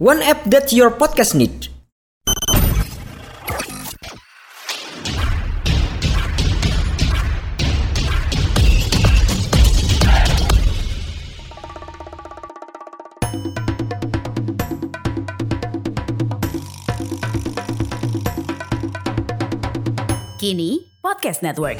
One app that your podcast need. Kini Podcast Network.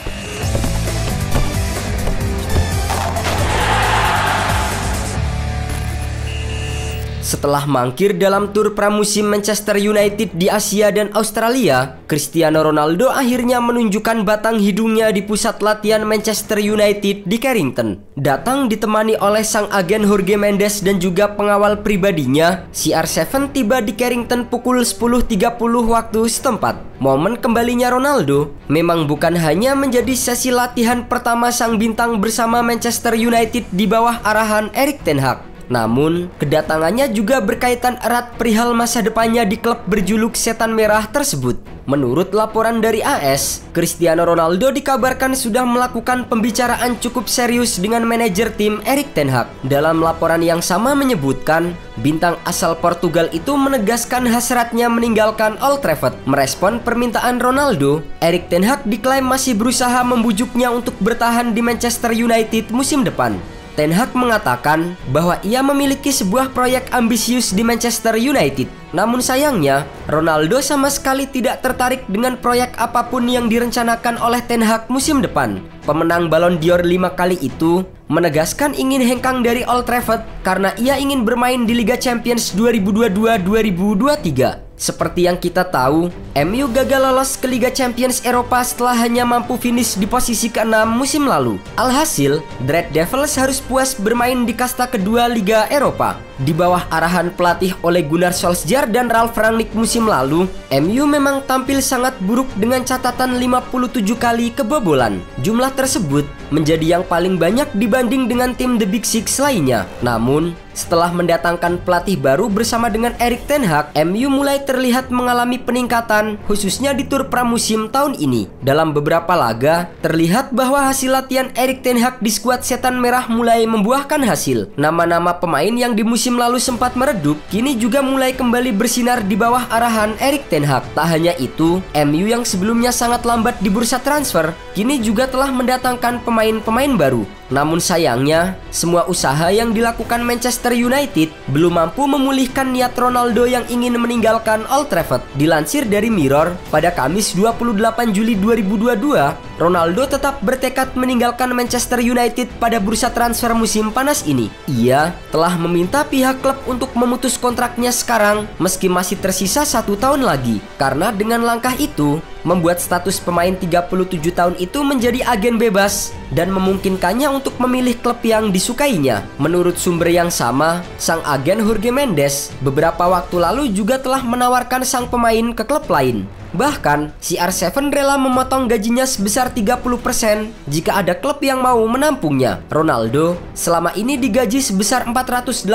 Setelah mangkir dalam tur pramusim Manchester United di Asia dan Australia, Cristiano Ronaldo akhirnya menunjukkan batang hidungnya di pusat latihan Manchester United di Carrington. Datang ditemani oleh sang agen Jorge Mendes dan juga pengawal pribadinya, CR7 tiba di Carrington pukul 10.30 waktu setempat. Momen kembalinya Ronaldo memang bukan hanya menjadi sesi latihan pertama sang bintang bersama Manchester United di bawah arahan Erik Ten Hag. Namun, kedatangannya juga berkaitan erat perihal masa depannya di klub berjuluk Setan Merah tersebut. Menurut laporan dari AS, Cristiano Ronaldo dikabarkan sudah melakukan pembicaraan cukup serius dengan manajer tim Erik Ten Hag. Dalam laporan yang sama menyebutkan, bintang asal Portugal itu menegaskan hasratnya meninggalkan Old Trafford. Merespon permintaan Ronaldo, Erik Ten Hag diklaim masih berusaha membujuknya untuk bertahan di Manchester United musim depan. Ten Hag mengatakan bahwa ia memiliki sebuah proyek ambisius di Manchester United. Namun sayangnya, Ronaldo sama sekali tidak tertarik dengan proyek apa pun yang direncanakan oleh Ten Hag musim depan. Pemenang Ballon d'Or lima kali itu menegaskan ingin hengkang dari Old Trafford karena ia ingin bermain di Liga Champions 2022-2023. Seperti yang kita tahu, MU gagal lolos ke Liga Champions Eropa setelah hanya mampu finish di posisi ke-6 musim lalu. Alhasil, Red Devils harus puas bermain di kasta kedua Liga Eropa. Di bawah arahan pelatih Ole Gunnar Solskjaer dan Ralf Rangnick musim lalu, MU memang tampil sangat buruk dengan catatan 57 kali kebobolan. Jumlah tersebut menjadi yang paling banyak dibanding dengan tim The Big Six lainnya. Namun, setelah mendatangkan pelatih baru bersama dengan Erik Ten Hag, MU mulai terlihat mengalami peningkatan khususnya di tur pramusim tahun ini. Dalam beberapa laga, terlihat bahwa hasil latihan Erik Ten Hag di skuad Setan Merah mulai membuahkan hasil. Nama-nama pemain yang di musim lalu sempat meredup, kini juga mulai kembali bersinar di bawah arahan Erik Ten Hag. Tak hanya itu, MU yang sebelumnya sangat lambat di bursa transfer, kini juga telah mendatangkan pemain-pemain baru. Namun sayangnya, semua usaha yang dilakukan Manchester United belum mampu memulihkan niat Ronaldo yang ingin meninggalkan Old Trafford. Dilansir dari Mirror, pada Kamis 28 Juli 2022, Ronaldo tetap bertekad meninggalkan Manchester United pada bursa transfer musim panas ini. Ia telah meminta pihak klub untuk memutus kontraknya sekarang meski masih tersisa satu tahun lagi. Karena dengan langkah itu, membuat status pemain 37 tahun itu menjadi agen bebas dan memungkinkannya untuk memilih klub yang disukainya. Menurut sumber yang sama, sang agen Jorge Mendes beberapa waktu lalu juga telah menawarkan sang pemain ke klub lain. Bahkan, CR7 rela memotong gajinya sebesar 30% jika ada klub yang mau menampungnya. Ronaldo selama ini digaji sebesar 485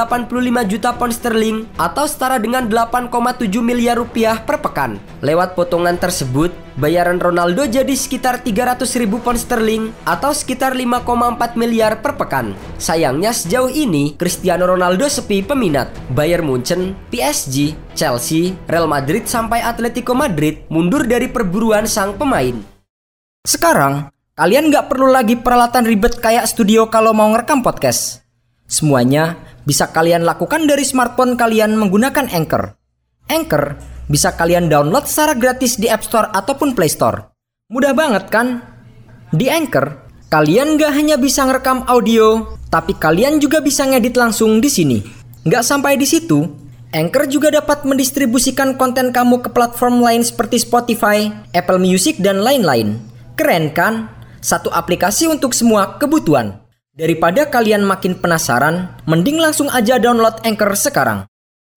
juta pound sterling atau setara dengan 8,7 miliar rupiah per pekan. Lewat potongan tersebut, bayaran Ronaldo jadi sekitar 300 ribu pound sterling atau sekitar 5,4 miliar per pekan. Sayangnya sejauh ini, Cristiano Ronaldo sepi peminat. Bayern Munchen, PSG, Chelsea, Real Madrid sampai Atletico Madrid mundur dari perburuan sang pemain. Sekarang, kalian nggak perlu lagi peralatan ribet kayak studio kalau mau ngerekam podcast. Semuanya bisa kalian lakukan dari smartphone kalian menggunakan Anchor. Anchor bisa kalian download secara gratis di App Store ataupun Play Store. Mudah banget kan? Di Anchor, kalian nggak hanya bisa ngerekam audio, tapi kalian juga bisa ngedit langsung di sini. Nggak sampai di situ, Anchor juga dapat mendistribusikan konten kamu ke platform lain seperti Spotify, Apple Music, dan lain-lain. Keren kan? Satu aplikasi untuk semua kebutuhan. Daripada kalian makin penasaran, mending langsung aja download Anchor sekarang.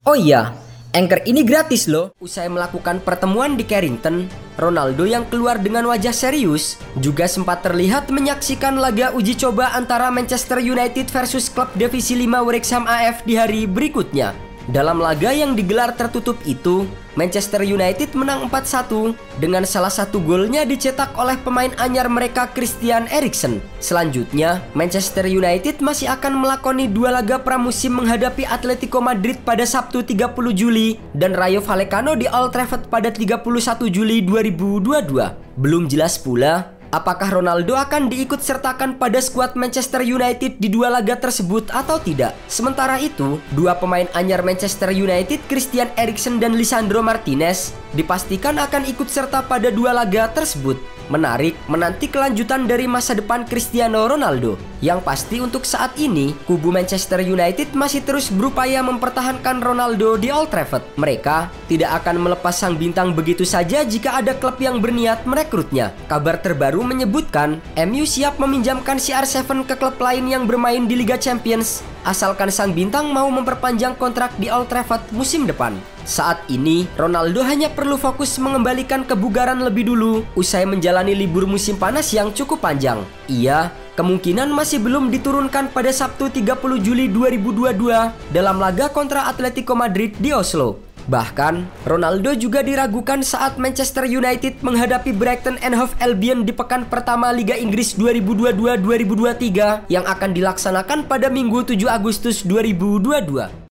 Oh iya, Anchor ini gratis loh. Usai melakukan pertemuan di Carrington, Ronaldo yang keluar dengan wajah serius juga sempat terlihat menyaksikan laga uji coba antara Manchester United versus klub divisi 5 Wrexham AF di hari berikutnya. Dalam laga yang digelar tertutup itu, Manchester United menang 4-1 dengan salah satu golnya dicetak oleh pemain anyar mereka Christian Eriksen. Selanjutnya, Manchester United masih akan melakoni dua laga pramusim menghadapi Atletico Madrid pada Sabtu 30 Juli dan Rayo Vallecano di Old Trafford pada 31 Juli 2022. Belum jelas pula Apakah Ronaldo akan diikut sertakan pada skuad Manchester United di dua laga tersebut atau tidak? Sementara itu, dua pemain anyar Manchester United, Christian Eriksen dan Lisandro Martinez, dipastikan akan ikut serta pada dua laga tersebut. Menarik menanti kelanjutan dari masa depan Cristiano Ronaldo. Yang pasti untuk saat ini, kubu Manchester United masih terus berupaya mempertahankan Ronaldo di Old Trafford. Mereka tidak akan melepas sang bintang begitu saja jika ada klub yang berniat merekrutnya. Kabar terbaru menyebutkan, MU siap meminjamkan CR7 ke klub lain yang bermain di Liga Champions asalkan sang bintang mau memperpanjang kontrak di Old Trafford musim depan. Saat ini, Ronaldo hanya perlu fokus mengembalikan kebugaran lebih dulu usai menjalani libur musim panas yang cukup panjang. Ia kemungkinan masih belum diturunkan pada Sabtu 30 Juli 2022 dalam laga kontra Atletico Madrid di Oslo. Bahkan, Ronaldo juga diragukan saat Manchester United menghadapi Brighton and Hove Albion di pekan pertama Liga Inggris 2022-2023 yang akan dilaksanakan pada Minggu 7 Agustus 2022.